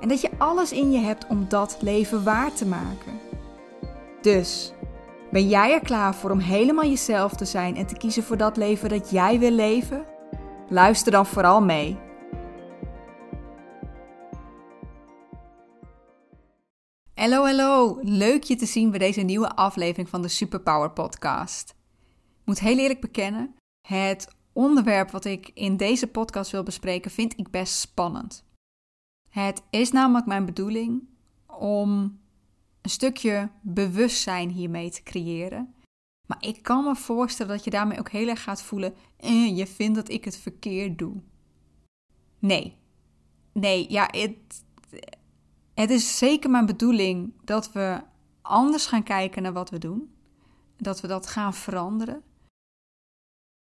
en dat je alles in je hebt om dat leven waar te maken. Dus, ben jij er klaar voor om helemaal jezelf te zijn en te kiezen voor dat leven dat jij wil leven? Luister dan vooral mee. Hallo, hallo. Leuk je te zien bij deze nieuwe aflevering van de Superpower Podcast. Ik moet heel eerlijk bekennen, het onderwerp wat ik in deze podcast wil bespreken vind ik best spannend. Het is namelijk mijn bedoeling om een stukje bewustzijn hiermee te creëren. Maar ik kan me voorstellen dat je daarmee ook heel erg gaat voelen: eh, je vindt dat ik het verkeerd doe. Nee. Nee, ja, het, het is zeker mijn bedoeling dat we anders gaan kijken naar wat we doen. Dat we dat gaan veranderen.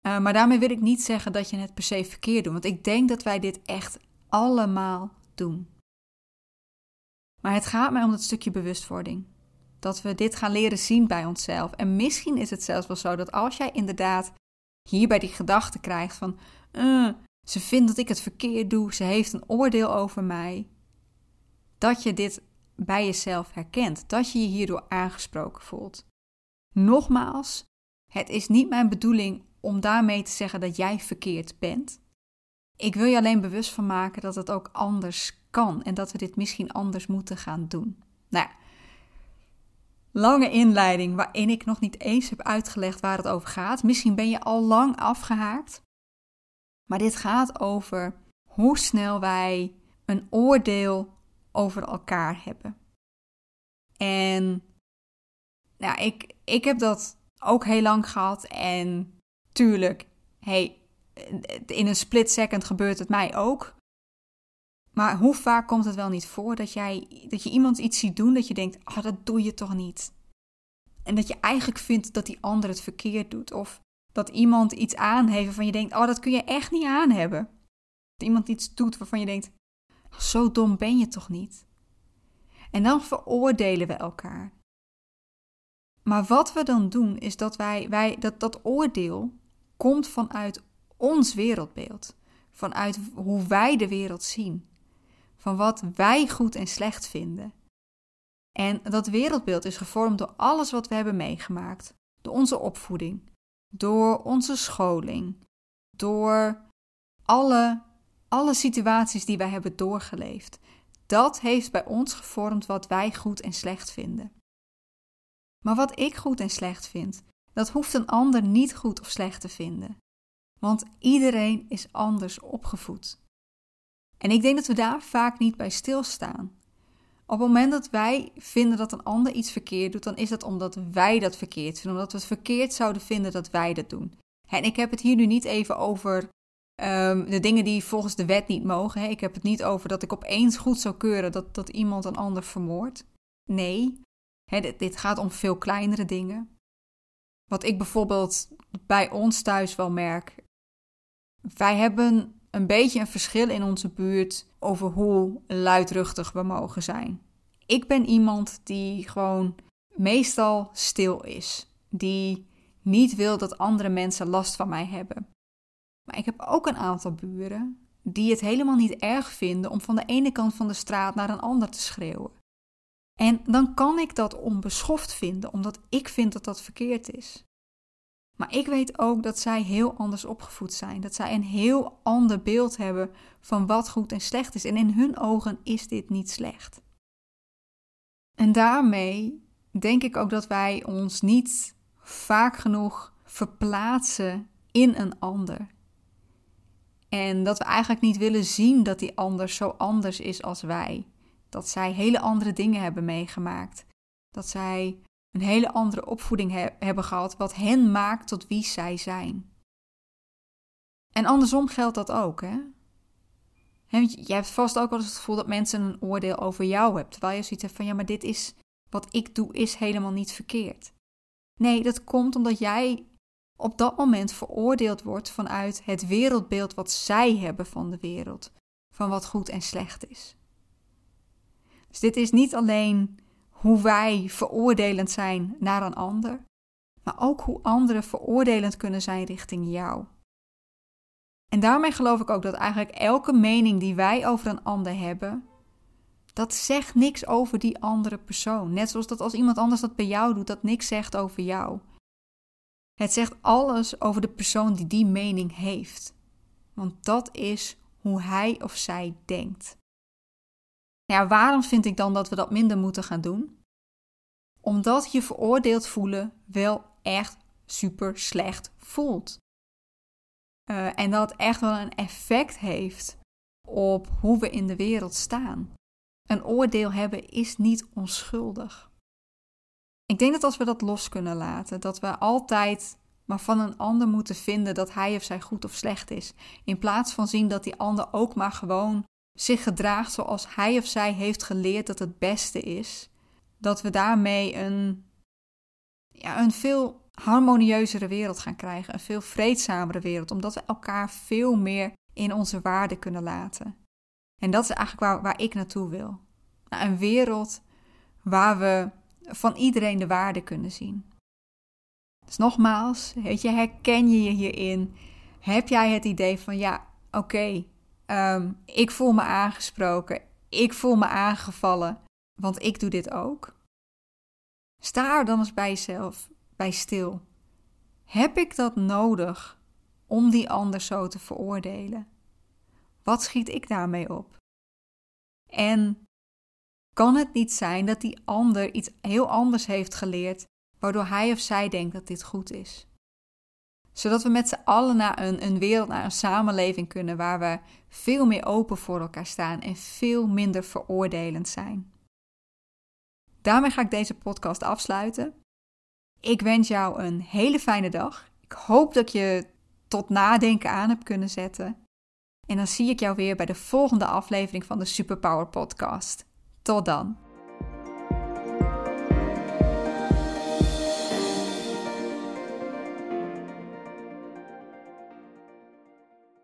Uh, maar daarmee wil ik niet zeggen dat je het per se verkeerd doet. Want ik denk dat wij dit echt allemaal doen. Maar het gaat mij om dat stukje bewustwording. Dat we dit gaan leren zien bij onszelf. En misschien is het zelfs wel zo dat als jij inderdaad hierbij die gedachte krijgt van... Uh, ze vindt dat ik het verkeerd doe, ze heeft een oordeel over mij. Dat je dit bij jezelf herkent. Dat je je hierdoor aangesproken voelt. Nogmaals, het is niet mijn bedoeling om daarmee te zeggen dat jij verkeerd bent. Ik wil je alleen bewust van maken dat het ook anders kan en dat we dit misschien anders moeten gaan doen. Nou lange inleiding waarin ik nog niet eens heb uitgelegd waar het over gaat. Misschien ben je al lang afgehaakt. Maar dit gaat over hoe snel wij een oordeel over elkaar hebben. En nou, ik, ik heb dat ook heel lang gehad. En tuurlijk, hey, in een split second gebeurt het mij ook. Maar hoe vaak komt het wel niet voor dat, jij, dat je iemand iets ziet doen dat je denkt, ah, oh, dat doe je toch niet. En dat je eigenlijk vindt dat die ander het verkeerd doet. Of dat iemand iets aan heeft waarvan je denkt, oh, dat kun je echt niet aan hebben. Dat iemand iets doet waarvan je denkt, zo dom ben je toch niet. En dan veroordelen we elkaar. Maar wat we dan doen, is dat wij, wij dat, dat oordeel komt vanuit ons wereldbeeld. Vanuit hoe wij de wereld zien. Van wat wij goed en slecht vinden. En dat wereldbeeld is gevormd door alles wat we hebben meegemaakt. Door onze opvoeding, door onze scholing, door alle, alle situaties die wij hebben doorgeleefd. Dat heeft bij ons gevormd wat wij goed en slecht vinden. Maar wat ik goed en slecht vind, dat hoeft een ander niet goed of slecht te vinden. Want iedereen is anders opgevoed. En ik denk dat we daar vaak niet bij stilstaan. Op het moment dat wij vinden dat een ander iets verkeerd doet, dan is dat omdat wij dat verkeerd vinden, omdat we het verkeerd zouden vinden dat wij dat doen. En ik heb het hier nu niet even over um, de dingen die volgens de wet niet mogen. Ik heb het niet over dat ik opeens goed zou keuren dat, dat iemand een ander vermoordt. Nee, hè, dit gaat om veel kleinere dingen. Wat ik bijvoorbeeld bij ons thuis wel merk, wij hebben een beetje een verschil in onze buurt over hoe luidruchtig we mogen zijn. Ik ben iemand die gewoon meestal stil is, die niet wil dat andere mensen last van mij hebben. Maar ik heb ook een aantal buren die het helemaal niet erg vinden om van de ene kant van de straat naar een ander te schreeuwen. En dan kan ik dat onbeschoft vinden, omdat ik vind dat dat verkeerd is. Maar ik weet ook dat zij heel anders opgevoed zijn. Dat zij een heel ander beeld hebben van wat goed en slecht is. En in hun ogen is dit niet slecht. En daarmee denk ik ook dat wij ons niet vaak genoeg verplaatsen in een ander. En dat we eigenlijk niet willen zien dat die ander zo anders is als wij. Dat zij hele andere dingen hebben meegemaakt. Dat zij een hele andere opvoeding hebben gehad, wat hen maakt tot wie zij zijn. En andersom geldt dat ook, hè? je hebt vast ook wel eens het gevoel dat mensen een oordeel over jou hebben. Terwijl je zoiets hebt van ja, maar dit is wat ik doe, is helemaal niet verkeerd. Nee, dat komt omdat jij op dat moment veroordeeld wordt vanuit het wereldbeeld wat zij hebben van de wereld, van wat goed en slecht is. Dus dit is niet alleen hoe wij veroordelend zijn naar een ander, maar ook hoe anderen veroordelend kunnen zijn richting jou. En daarmee geloof ik ook dat eigenlijk elke mening die wij over een ander hebben, dat zegt niks over die andere persoon. Net zoals dat als iemand anders dat bij jou doet, dat niks zegt over jou. Het zegt alles over de persoon die die mening heeft. Want dat is hoe hij of zij denkt. Ja, waarom vind ik dan dat we dat minder moeten gaan doen? Omdat je veroordeeld voelen wel echt super slecht voelt. Uh, en dat echt wel een effect heeft op hoe we in de wereld staan. Een oordeel hebben is niet onschuldig. Ik denk dat als we dat los kunnen laten, dat we altijd maar van een ander moeten vinden dat hij of zij goed of slecht is, in plaats van zien dat die ander ook maar gewoon zich gedraagt zoals hij of zij heeft geleerd dat het beste is, dat we daarmee een, ja, een veel harmonieuzere wereld gaan krijgen, een veel vreedzamere wereld, omdat we elkaar veel meer in onze waarde kunnen laten. En dat is eigenlijk waar, waar ik naartoe wil. Een wereld waar we van iedereen de waarde kunnen zien. Dus nogmaals, herken je je hierin? Heb jij het idee van ja, oké, ehm, ik voel me aangesproken, ik voel me aangevallen, want ik doe dit ook? Sta er dan eens bij jezelf bij stil. Heb ik dat nodig om die ander zo te veroordelen? Wat schiet ik daarmee op? En kan het niet zijn dat die ander iets heel anders heeft geleerd, waardoor hij of zij denkt dat dit goed is? Zodat we met z'n allen naar een, een wereld, naar een samenleving kunnen waar we veel meer open voor elkaar staan en veel minder veroordelend zijn. Daarmee ga ik deze podcast afsluiten. Ik wens jou een hele fijne dag. Ik hoop dat je tot nadenken aan hebt kunnen zetten. En dan zie ik jou weer bij de volgende aflevering van de Superpower Podcast. Tot dan.